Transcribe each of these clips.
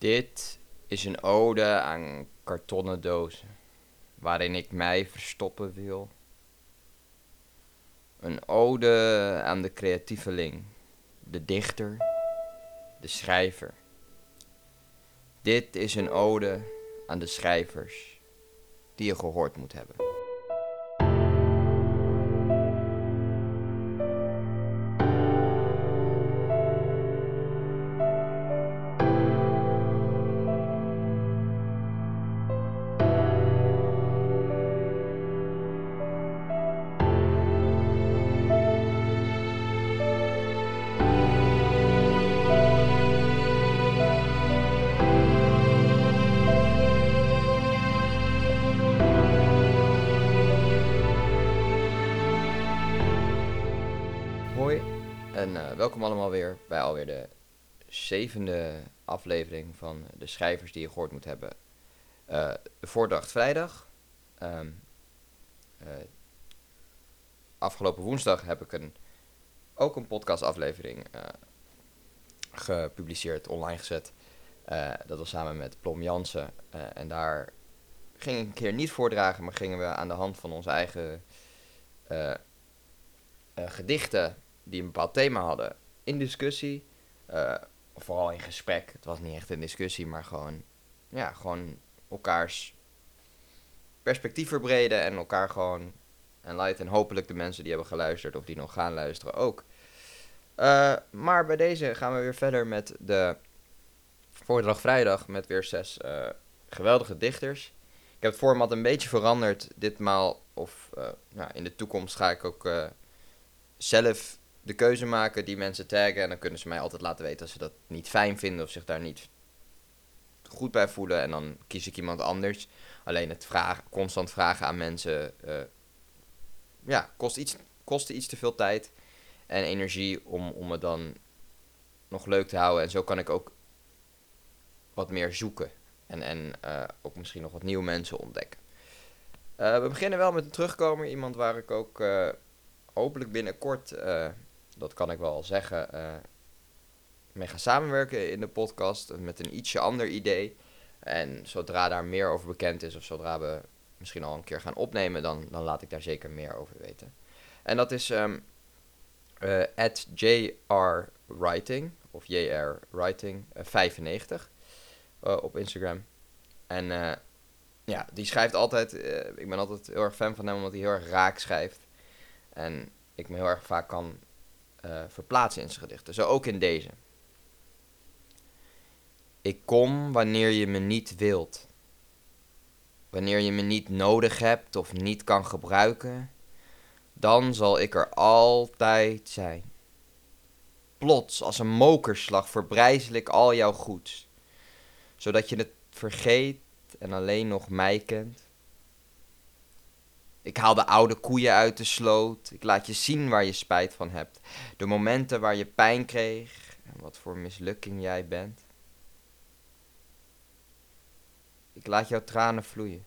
Dit is een ode aan kartonnen dozen, waarin ik mij verstoppen wil. Een ode aan de creatieveling, de dichter, de schrijver. Dit is een ode aan de schrijvers die je gehoord moet hebben. En eh, welkom allemaal weer bij alweer de zevende aflevering van de schrijvers die je gehoord moet hebben. Eh, de voordracht vrijdag. Ehm, eh, afgelopen woensdag heb ik een, ook een podcastaflevering gepubliceerd, online gezet. Dat was samen met Plom Jansen. En daar ging ik een keer niet voordragen, maar gingen we aan de hand van onze eigen gedichten die een bepaald thema hadden in discussie. of vooral in gesprek. Het was niet echt een discussie, maar gewoon, ja, gewoon elkaars perspectief verbreden en elkaar gewoon enlighten. En hopelijk de mensen die hebben geluisterd of die nog gaan luisteren ook. Eh, maar bij deze gaan we weer verder met de voordracht vrijdag met weer zes eh, geweldige dichters. Ik heb het format een beetje veranderd ditmaal. Of nou, in de toekomst ga ik ook zelf de keuze maken die mensen taggen. En dan kunnen ze mij altijd laten weten als ze dat niet fijn vinden of zich daar niet goed bij voelen. En dan kies ik iemand anders. Alleen het vragen, constant vragen aan mensen eh, ja, kost iets, kostte iets te veel tijd en energie om, om het dan nog leuk te houden. En zo kan ik ook wat meer zoeken. En, en eh, ook misschien nog wat nieuwe mensen ontdekken. Eh, we beginnen wel met een terugkomer. Iemand waar ik ook hopelijk binnenkort, dat kan ik wel al zeggen, eh, mee ga samenwerken in de podcast. Met een ietsje ander idee. En zodra daar meer over bekend is, of zodra we misschien al een keer gaan opnemen, dan, dan laat ik daar zeker meer over weten. En dat is ehm eh, JR Writing, of JR Writing, eh, 95 eh, op Instagram. En ja, die schrijft altijd, ik ben altijd heel erg fan van hem, omdat hij heel erg raak schrijft. En ik me heel erg vaak kan eh, verplaatsen in zijn gedichten. Zo ook in deze. Ik kom wanneer je me niet wilt. Wanneer je me niet nodig hebt of niet kan gebruiken, dan zal ik er altijd zijn. Plots, als een mokerslag, verbrijzel ik al jouw goeds, zodat je het vergeet en alleen nog mij kent. Ik haal de oude koeien uit de sloot, ik laat je zien waar je spijt van hebt, de momenten waar je pijn kreeg en wat voor mislukking jij bent. Ik laat jouw tranen vloeien.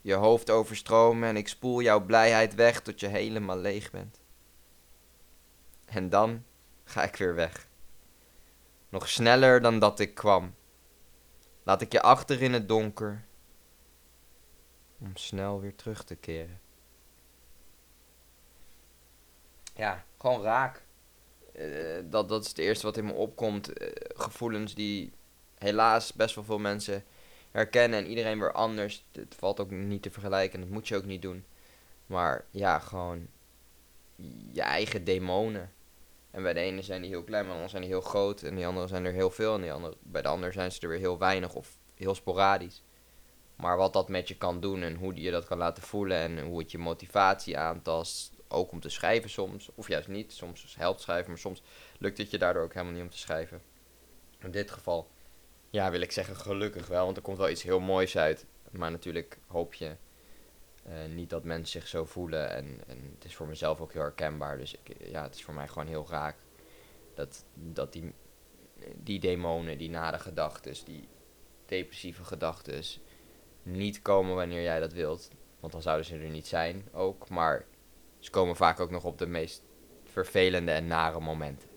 Je hoofd overstromen en ik spoel jouw blijheid weg tot je helemaal leeg bent. En dan ga ik weer weg. Nog sneller dan dat ik kwam. Laat ik je achter in het donker. Om snel weer terug te keren. Ja, gewoon raak. Eh, dat, dat is het eerste wat in me opkomt. Eh, gevoelens die helaas best wel veel mensen herkennen en iedereen weer anders. Het valt ook niet te vergelijken en dat moet je ook niet doen. Maar ja, gewoon je eigen demonen. En bij de ene zijn die heel klein, de andere zijn die heel groot. En die andere zijn er heel veel. En die andere, bij de andere zijn ze er weer heel weinig of heel sporadisch. Maar wat dat met je kan doen en hoe je dat kan laten voelen en hoe het je motivatie aantast. Ook om te schrijven soms, of juist niet. Soms helpt schrijven, maar soms lukt het je daardoor ook helemaal niet om te schrijven. In dit geval ja, wil ik zeggen gelukkig wel, want er komt wel iets heel moois uit. Maar natuurlijk hoop je eh, niet dat mensen zich zo voelen. En, en het is voor mezelf ook heel herkenbaar. Dus ik, ja, het is voor mij gewoon heel raak. Dat, dat die, die demonen, die nare gedachten, die depressieve gedachten niet komen wanneer jij dat wilt. Want dan zouden ze er niet zijn ook. Maar ze komen vaak ook nog op de meest vervelende en nare momenten.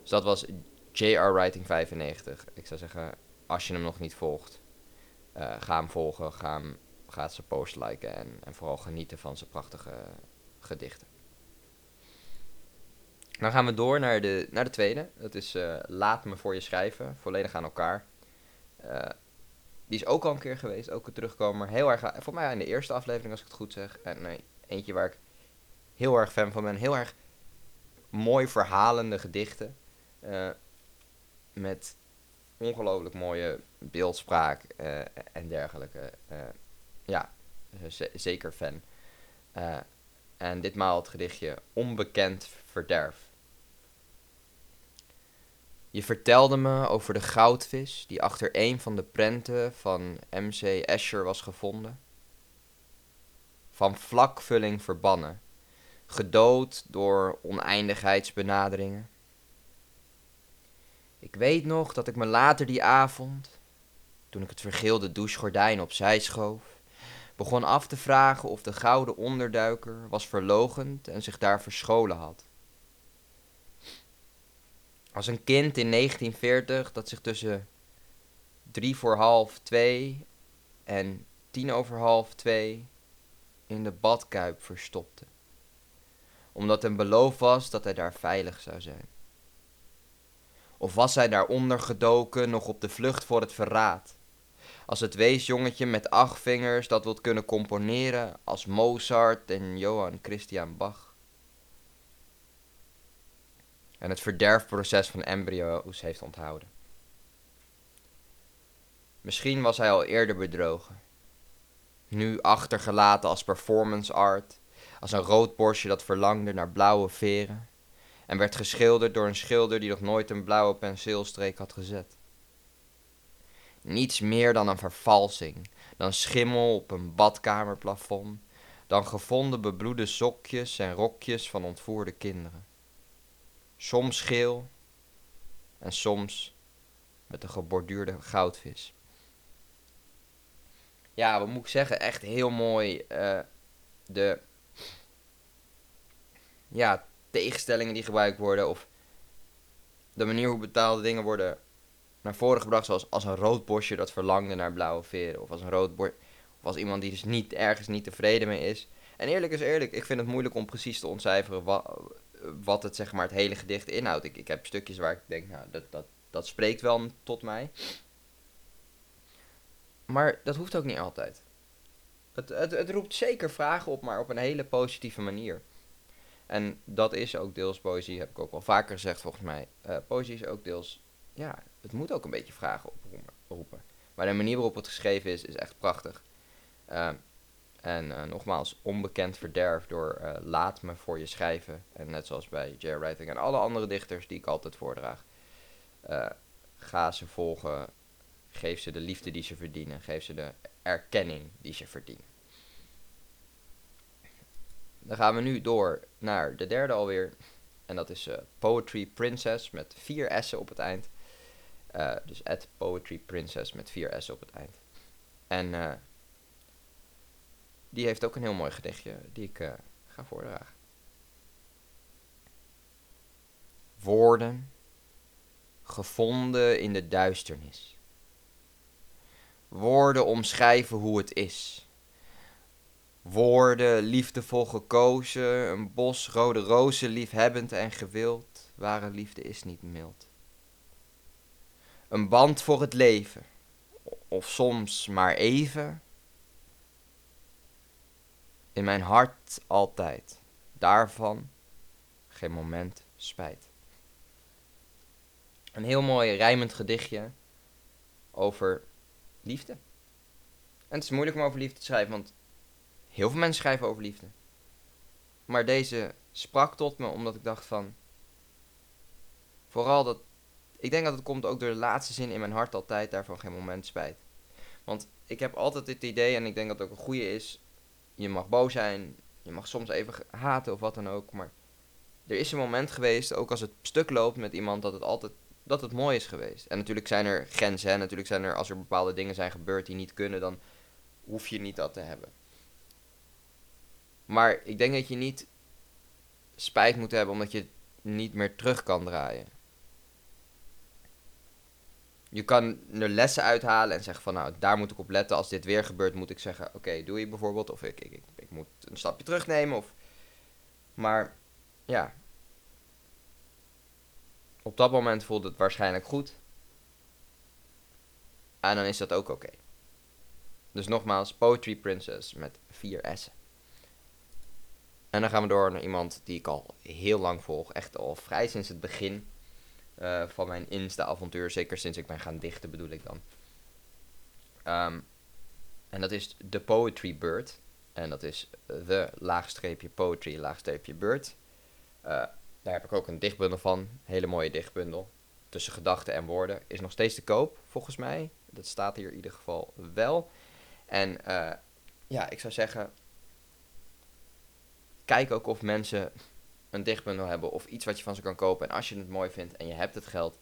Dus dat was JR Writing 95. Ik zou zeggen, als je hem nog niet volgt, uh, ga hem volgen. Ga, hem, ga zijn post liken en, en vooral genieten van zijn prachtige gedichten. Dan gaan we door naar de, naar de tweede. Dat is uh, Laat me voor je schrijven. Volledig aan elkaar. Uh, die is ook al een keer geweest. Ook een terugkomer. Heel erg, voor mij in de eerste aflevering als ik het goed zeg. En nee, eentje waar ik heel erg fan van ben. Heel erg mooi verhalende gedichten. Uh, met ongelooflijk mooie beeldspraak en dergelijke. ja, zeker fan. en ditmaal het gedichtje Onbekend Verderf. Je vertelde me over de goudvis die achter een van de prenten van MC Escher was gevonden. Van vlakvulling verbannen, gedood door oneindigheidsbenaderingen. Ik weet nog dat ik me later die avond, toen ik het vergeelde douchegordijn opzij schoof, begon af te vragen of de gouden onderduiker was verlogend en zich daar verscholen had. Als een kind in 1940 dat zich tussen drie voor half twee en tien over half twee in de badkuip verstopte. Omdat hem beloofd was dat hij daar veilig zou zijn. Of was hij daaronder gedoken, nog op de vlucht voor het verraad? Als het weesjongetje met acht vingers dat wilt kunnen componeren als Mozart en Johann Christian Bach en het verderfproces van embryo's heeft onthouden. Misschien was hij al eerder bedrogen. Nu achtergelaten als performance art, als een rood borstje dat verlangde naar blauwe veren, en werd geschilderd door een schilder die nog nooit een blauwe penseelstreek had gezet. Niets meer dan een vervalsing, dan schimmel op een badkamerplafond, dan gevonden bebloede sokjes en rokjes van ontvoerde kinderen soms geel en soms met een geborduurde goudvis. Ja, wat moet ik zeggen? Echt heel mooi. Uh, de ja, tegenstellingen die gebruikt worden. Of de manier hoe betaalde dingen worden naar voren gebracht. Zoals als een rood bosje dat verlangde naar blauwe veren. Of als een rood bosje. Of als iemand die dus niet ergens niet tevreden mee is. En eerlijk is eerlijk, ik vind het moeilijk om precies te ontcijferen wat, wat het, zeg maar, het hele gedicht inhoudt. Ik, ik heb stukjes waar ik denk, nou, dat, dat, dat spreekt wel tot mij. Maar dat hoeft ook niet altijd. Het, het, het roept zeker vragen op, maar op een hele positieve manier. En dat is ook deels poëzie, heb ik ook wel vaker gezegd volgens mij. Uh, poëzie is ook deels, ja, het moet ook een beetje vragen oproepen. Maar de manier waarop het geschreven is, is echt prachtig. Uh, en uh, nogmaals, onbekend verderf door uh, Laat me voor je schrijven. En net zoals bij J. Writing en alle andere dichters die ik altijd voordraag. Uh, ga ze volgen. Geef ze de liefde die ze verdienen. Geef ze de erkenning die ze verdienen. Dan gaan we nu door naar de derde alweer. En dat is Poetry Princess met vier S'en op het eind. dus at Poetry Princess met vier S'en op het eind. En die heeft ook een heel mooi gedichtje die ik uh, ga voordragen. Woorden gevonden in de duisternis. Woorden omschrijven hoe het is. Woorden liefdevol gekozen, een bos rode rozen liefhebbend en gewild, ware liefde is niet mild. Een band voor het leven, of soms maar even, in mijn hart altijd. Daarvan geen moment spijt. Een heel mooi rijmend gedichtje over liefde. En het is moeilijk om over liefde te schrijven, want heel veel mensen schrijven over liefde. Maar deze sprak tot me omdat ik dacht van. Vooral dat. Ik denk dat het komt ook door de laatste zin in mijn hart altijd, daarvan geen moment spijt. Want ik heb altijd dit idee, en ik denk dat het ook een goede is, je mag boos zijn, je mag soms even haten of wat dan ook, maar er is een moment geweest, ook als het stuk loopt met iemand, dat het altijd dat het mooi is geweest. En natuurlijk zijn er grenzen, hè? natuurlijk zijn er, als er bepaalde dingen zijn gebeurd die niet kunnen, dan hoef je niet dat te hebben. Maar ik denk dat je niet spijt moet hebben omdat je niet meer terug kan draaien. Je kan er lessen uithalen en zeggen van nou, daar moet ik op letten. Als dit weer gebeurt, moet ik zeggen, oké, doe je bijvoorbeeld. Of ik, ik, ik, ik moet een stapje terugnemen. Of... Maar ja, op dat moment voelt het waarschijnlijk goed. En dan is dat ook oké. Dus nogmaals, Poetry Princess met vier S'en. En dan gaan we door naar iemand die ik al heel lang volg. Echt al vrij sinds het begin uh, van mijn Insta-avontuur. Zeker sinds ik ben gaan dichten, bedoel ik dan. Um, en dat is The Poetry Bird. En dat is The laagstreepje poetry laagstreepje bird. Uh, daar heb ik ook een dichtbundel van. Hele mooie dichtbundel. Tussen gedachten en woorden. Is nog steeds te koop, volgens mij. Dat staat hier in ieder geval wel. En uh, ja, ik zou zeggen. Kijk ook of mensen een dichtbundel hebben of iets wat je van ze kan kopen. En als je het mooi vindt en je hebt het geld,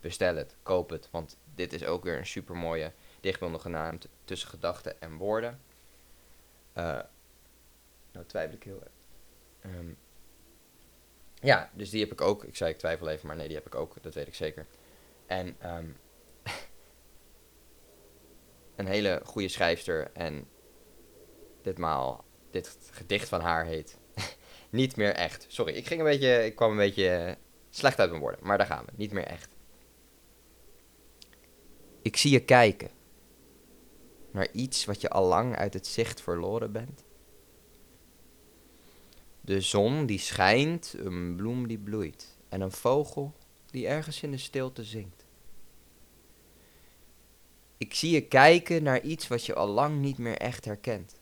bestel het, koop het. Want dit is ook weer een super mooie dichtbundel genaamd Tussen Gedachten en Woorden. Uh, nou twijfel ik heel erg. Um, ja, dus die heb ik ook. Ik zei ik twijfel even, maar nee, die heb ik ook. Dat weet ik zeker. En um, een hele goede schrijfster. En ditmaal, dit gedicht van haar heet niet meer echt. Sorry, ik ging een beetje, ik kwam een beetje eh, slecht uit mijn woorden, maar daar gaan we. Niet meer echt. Ik zie je kijken naar iets wat je al lang uit het zicht verloren bent. De zon die schijnt, een bloem die bloeit en een vogel die ergens in de stilte zingt. Ik zie je kijken naar iets wat je al lang niet meer echt herkent.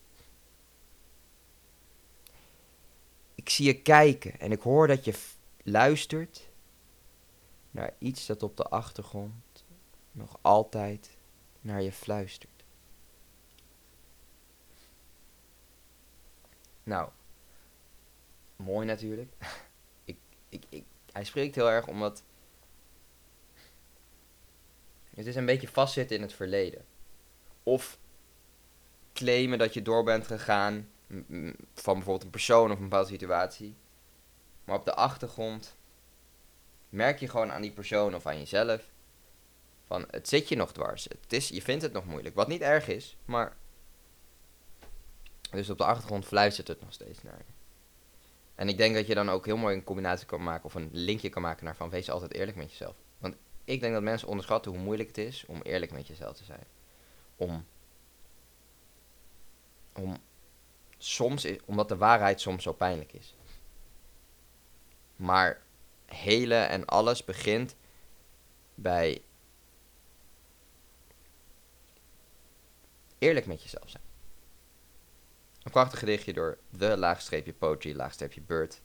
Ik zie je kijken en ik hoor dat je luistert naar iets dat op de achtergrond nog altijd naar je fluistert. Nou, mooi natuurlijk. ik, ik, ik, hij spreekt heel erg omdat het is een beetje vastzitten in het verleden. Of claimen dat je door bent gegaan van bijvoorbeeld een persoon of een bepaalde situatie. Maar op de achtergrond merk je gewoon aan die persoon of aan jezelf van het zit je nog dwars. Het is, je vindt het nog moeilijk, wat niet erg is, maar dus op de achtergrond fluistert het nog steeds naar je. En ik denk dat je dan ook heel mooi een combinatie kan maken of een linkje kan maken naar van wees altijd eerlijk met jezelf. Want ik denk dat mensen onderschatten hoe moeilijk het is om eerlijk met jezelf te zijn. Om, om soms, omdat de waarheid soms zo pijnlijk is. Maar hele en alles begint bij eerlijk met jezelf zijn. Een prachtig gedichtje door The laagstreepje poetry laagstreepje bird.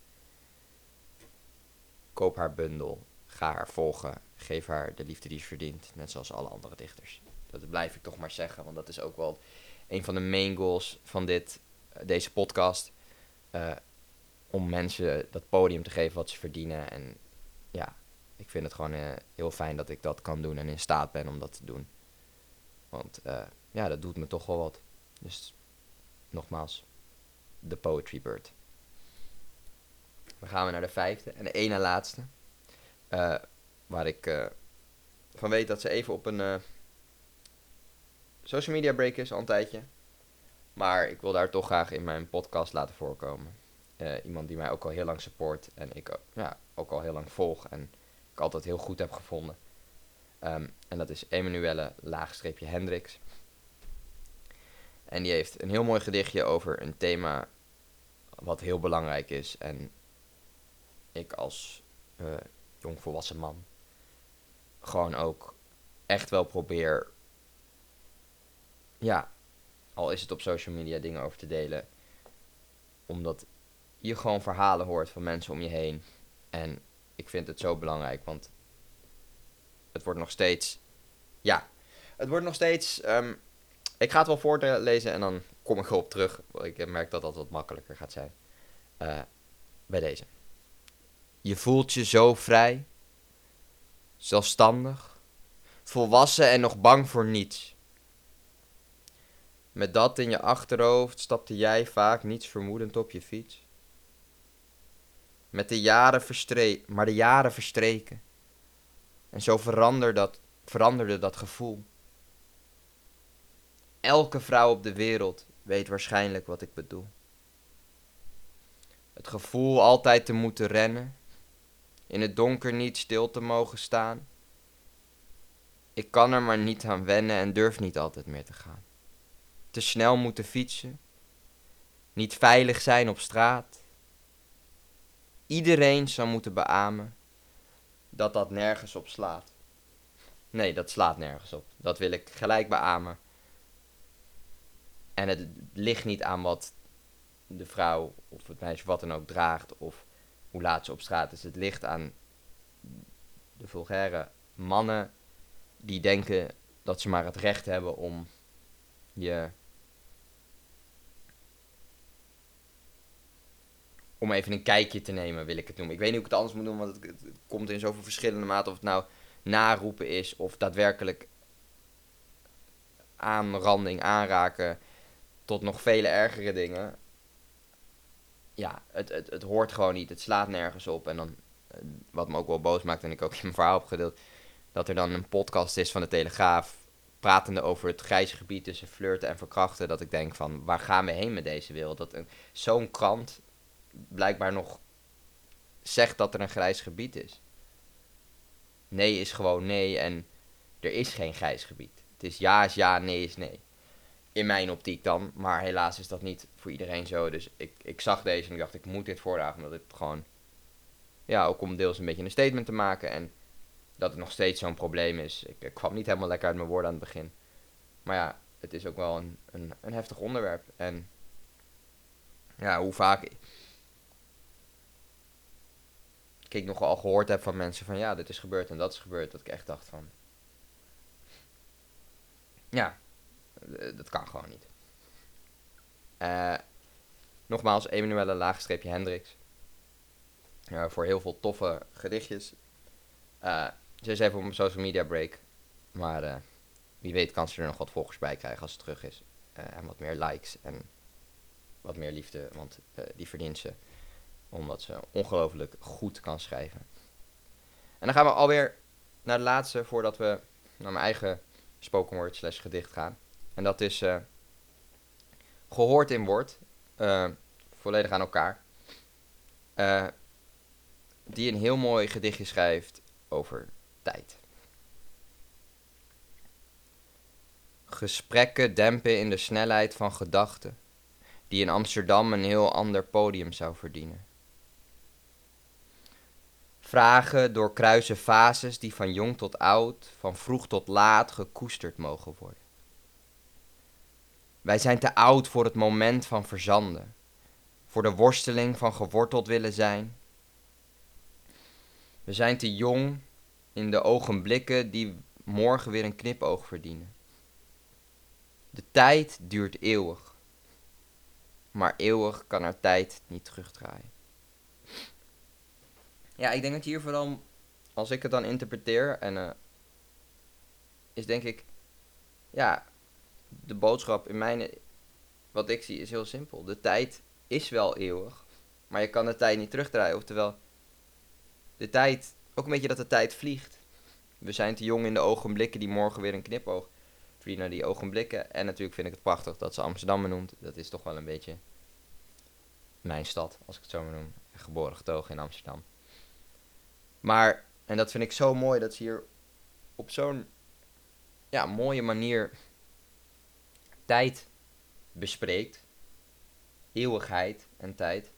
Koop haar bundel, ga haar volgen, geef haar de liefde die ze verdient, net zoals alle andere dichters. Dat blijf ik toch maar zeggen, want dat is ook wel een van de main goals van dit deze podcast. Uh, om mensen dat podium te geven wat ze verdienen. En ja, ik vind het gewoon uh, heel fijn dat ik dat kan doen en in staat ben om dat te doen. Want uh, ja, dat doet me toch wel wat. Dus nogmaals, de Poetry Bird. Dan gaan we naar de vijfde en de ene laatste. waar ik van weet dat ze even op een social media break is al een tijdje. Maar ik wil daar toch graag in mijn podcast laten voorkomen. Uh, iemand die mij ook al heel lang support en ik ja, ook al heel lang volg en ik altijd heel goed heb gevonden. Um, en dat is Emanuelle laagstreepje Hendricks. En die heeft een heel mooi gedichtje over een thema wat heel belangrijk is. En ik als uh, jongvolwassen man gewoon ook echt wel probeer ja, al is het op social media dingen over te delen. Omdat je gewoon verhalen hoort van mensen om je heen. En ik vind het zo belangrijk, want het wordt nog steeds. Ja, het wordt nog steeds. Um, ik ga het wel voorlezen en dan kom ik erop terug. Ik merk dat dat wat makkelijker gaat zijn. Uh, bij deze. Je voelt je zo vrij, zelfstandig, volwassen en nog bang voor niets. Met dat in je achterhoofd stapte jij vaak niets vermoedend op je fiets. Met de jaren verstreken, maar de jaren verstreken. En zo dat veranderde dat gevoel. Elke vrouw op de wereld weet waarschijnlijk wat ik bedoel. Het gevoel altijd te moeten rennen, in het donker niet stil te mogen staan. Ik kan er maar niet aan wennen en durf niet altijd meer te gaan. Te snel moeten fietsen, niet veilig zijn op straat. Iedereen zou moeten beamen dat dat nergens op slaat. Nee, dat slaat nergens op. Dat wil ik gelijk beamen. En het ligt niet aan wat de vrouw of het meisje wat dan ook draagt of hoe laat ze op straat is. Het ligt aan de vulgaire mannen die denken dat ze maar het recht hebben om je. Om even een kijkje te nemen, wil ik het noemen. Ik weet niet hoe ik het anders moet doen, want het, komt in zoveel verschillende maten. Of het nou naroepen is of daadwerkelijk aanranding, aanraken tot nog vele ergere dingen. Ja, het, het, het hoort gewoon niet. Het slaat nergens op. En dan, eh, wat me ook wel boos maakt en ik ook in mijn verhaal heb gedeeld, dat er dan een podcast is van de Telegraaf pratende over het grijze gebied tussen flirten en verkrachten. Dat ik denk van, waar gaan we heen met deze wereld? Dat zo'n krant blijkbaar nog zegt dat er een grijs gebied is. Nee is gewoon nee en er is geen grijs gebied. Het is ja is ja, nee is nee. In mijn optiek dan. Maar helaas is dat niet voor iedereen zo. Dus ik, ik zag deze en ik dacht, ik moet dit voordragen. Omdat het gewoon... Ja, ook om deels een beetje een statement te maken. En dat het nog steeds zo'n probleem is. Ik, ik, kwam niet helemaal lekker uit mijn woorden aan het begin. Maar ja, het is ook wel een, een, een heftig onderwerp. En ja, hoe vaak ik nogal gehoord heb van mensen van ja, dit is gebeurd en dat is gebeurd. Dat ik echt dacht van... Ja, eh, dat kan gewoon niet. Uh, nogmaals, Emanuele laagstreepje Hendricks. Uh, voor heel veel toffe gedichtjes. Ze is even op een social media break. Maar wie weet kan ze er nog wat volgers bij krijgen als ze terug is. en wat meer likes en wat meer liefde, want die verdient ze. Omdat ze ongelooflijk goed kan schrijven. En dan gaan we alweer naar de laatste voordat we naar mijn eigen spoken word slash gedicht gaan. En dat is uh, gehoord in woord. Uh, volledig aan elkaar. Uh, die een heel mooi gedichtje schrijft over tijd. Gesprekken dempen in de snelheid van gedachten, die in Amsterdam een heel ander podium zou verdienen. Vragen doorkruisen fases die van jong tot oud, van vroeg tot laat gekoesterd mogen worden. Wij zijn te oud voor het moment van verzanden, voor de worsteling van geworteld willen zijn. We zijn te jong in de ogenblikken die morgen weer een knipoog verdienen. De tijd duurt eeuwig, maar eeuwig kan er tijd niet terugdraaien. Ja, ik denk dat hier vooral, als ik het dan interpreteer, en uh, is denk ik, ja, de boodschap in mijn, wat ik zie, is heel simpel. De tijd is wel eeuwig, maar je kan de tijd niet terugdraaien. Oftewel, de tijd, ook een beetje dat de tijd vliegt. We zijn te jong in de ogenblikken die morgen weer een knipoog verdienen, die ogenblikken. En natuurlijk vind ik het prachtig dat ze Amsterdam benoemt. Dat is toch wel een beetje mijn stad, als ik het zo maar noem. Geboren getogen in Amsterdam. Maar, en dat vind ik zo mooi, dat ze hier op zo'n ja, mooie manier tijd bespreekt. Eeuwigheid en tijd.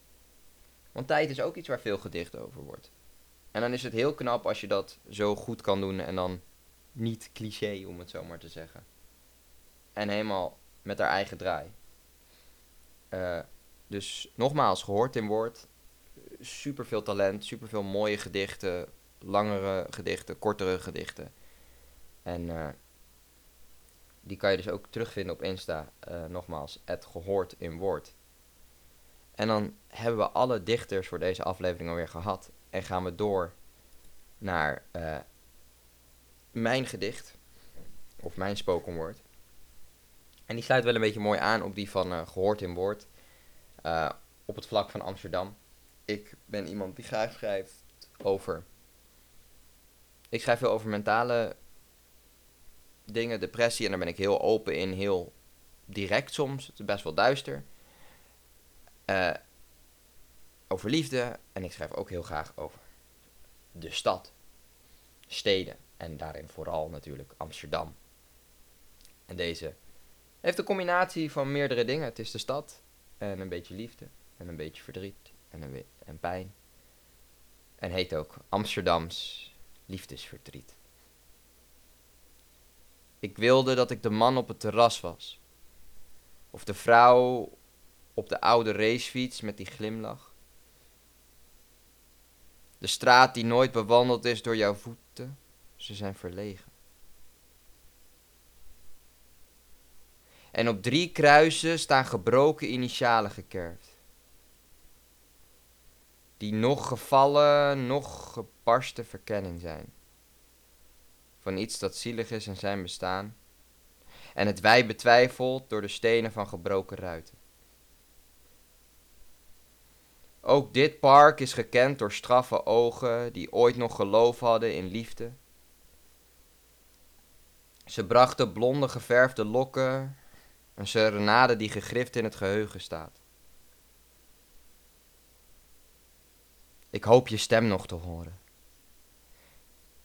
Want tijd is ook iets waar veel gedicht over wordt. En dan is het heel knap als je dat zo goed kan doen en dan niet cliché, om het zo maar te zeggen. En helemaal met haar eigen draai. Uh, dus nogmaals, gehoord in woord. Super veel talent, super veel mooie gedichten. Langere gedichten, kortere gedichten. En uh, die kan je dus ook terugvinden op Insta. Uh, nogmaals, het gehoord in woord. En dan hebben we alle dichters voor deze aflevering alweer gehad. En gaan we door naar uh, mijn gedicht. Of mijn spoken word. En die sluit wel een beetje mooi aan op die van gehoord in woord. op het vlak van Amsterdam. Ik ben iemand die graag schrijft over. Ik schrijf veel over mentale dingen, depressie. En daar ben ik heel open in, heel direct soms. Het is best wel duister. Uh, over liefde. En ik schrijf ook heel graag over de stad, steden. En daarin vooral natuurlijk Amsterdam. En deze heeft een combinatie van meerdere dingen. Het is de stad en een beetje liefde en een beetje verdriet en, een en pijn. En heet ook Amsterdams liefdesverdriet. Ik wilde dat ik de man op het terras was. Of de vrouw op de oude racefiets met die glimlach. De straat die nooit bewandeld is door jouw voeten, ze zijn verlegen. En op drie kruisen staan gebroken initialen gekerfd. Die nog gevallen, nog gebarsten verkenning zijn. Van iets dat zielig is in zijn bestaan. En het wij betwijfelt door de stenen van gebroken ruiten. Ook dit park is gekend door straffe ogen die ooit nog geloof hadden in liefde. Ze brachten blonde geverfde lokken, een serenade die gegrift in het geheugen staat. Ik hoop je stem nog te horen.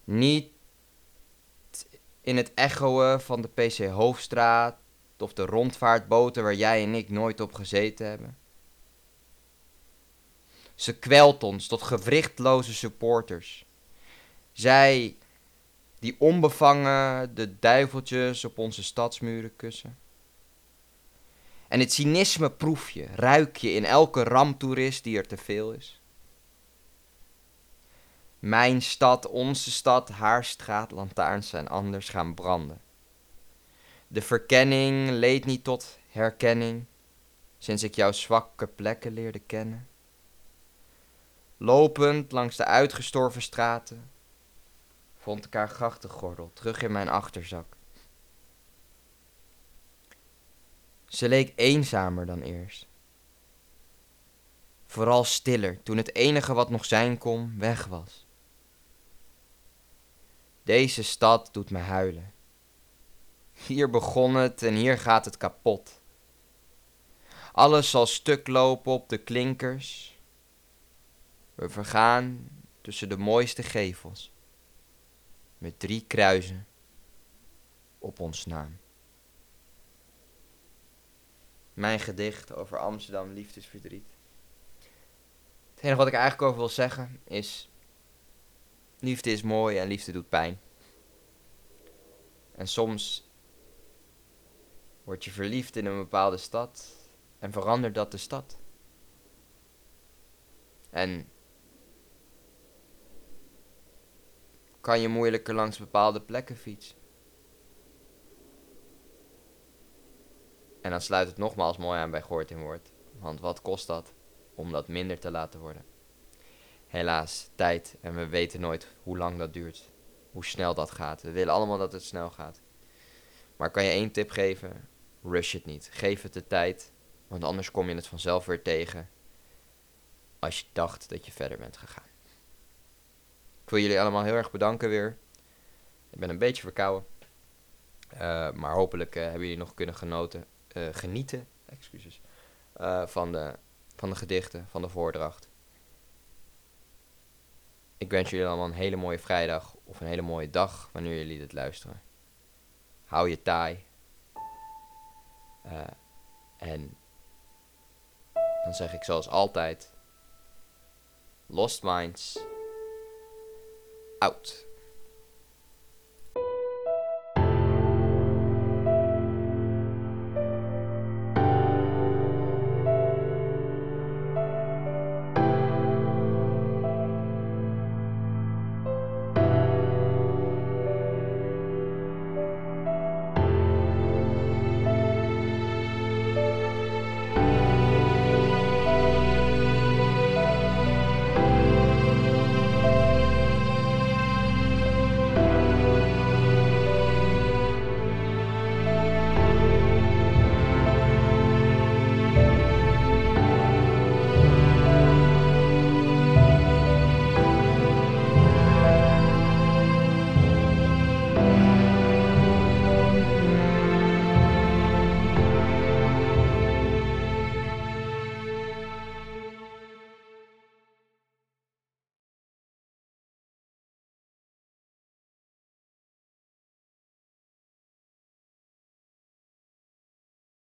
Niet in het echoen van de PC Hoofdstraat of de rondvaartboten waar jij en ik nooit op gezeten hebben. Ze kwelt ons tot gewrichtloze supporters. Zij die onbevangen de duiveltjes op onze stadsmuren kussen. En het cynisme proef je, ruik je in elke ramtoerist die er te veel is. Mijn stad, onze stad, haar straatlantaarns zijn anders gaan branden. De verkenning leed niet tot herkenning, sinds ik jouw zwakke plekken leerde kennen. Lopend langs de uitgestorven straten, vond ik haar grachtengordel terug in mijn achterzak. Ze leek eenzamer dan eerst. Vooral stiller toen het enige wat nog zijn kon weg was. Deze stad doet me huilen. Hier begon het en hier gaat het kapot. Alles zal stuk lopen op de klinkers. We vergaan tussen de mooiste gevels. Met drie kruisen op ons naam. Mijn gedicht over Amsterdam liefdesverdriet. Het enige wat ik eigenlijk over wil zeggen is Liefde is mooi en liefde doet pijn. En soms word je verliefd in een bepaalde stad en verandert dat de stad. En kan je moeilijker langs bepaalde plekken fietsen. En dan sluit het nogmaals mooi aan bij Goort in Woord. Want wat kost dat om dat minder te laten worden? Helaas tijd en we weten nooit hoe lang dat duurt. Hoe snel dat gaat. We willen allemaal dat het snel gaat. Maar kan je één tip geven? Rush het niet. Geef het de tijd, want anders kom je het vanzelf weer tegen. Als je dacht dat je verder bent gegaan. Ik wil jullie allemaal heel erg bedanken weer. Ik ben een beetje verkouden. Uh, maar hopelijk uh, hebben jullie nog kunnen genoten, uh, genieten excuses, van, de, van de gedichten, van de voordracht. Ik wens jullie allemaal een hele mooie vrijdag of een hele mooie dag wanneer jullie dit luisteren. Hou je taai. Uh, en dan zeg ik zoals altijd: Lost Minds out.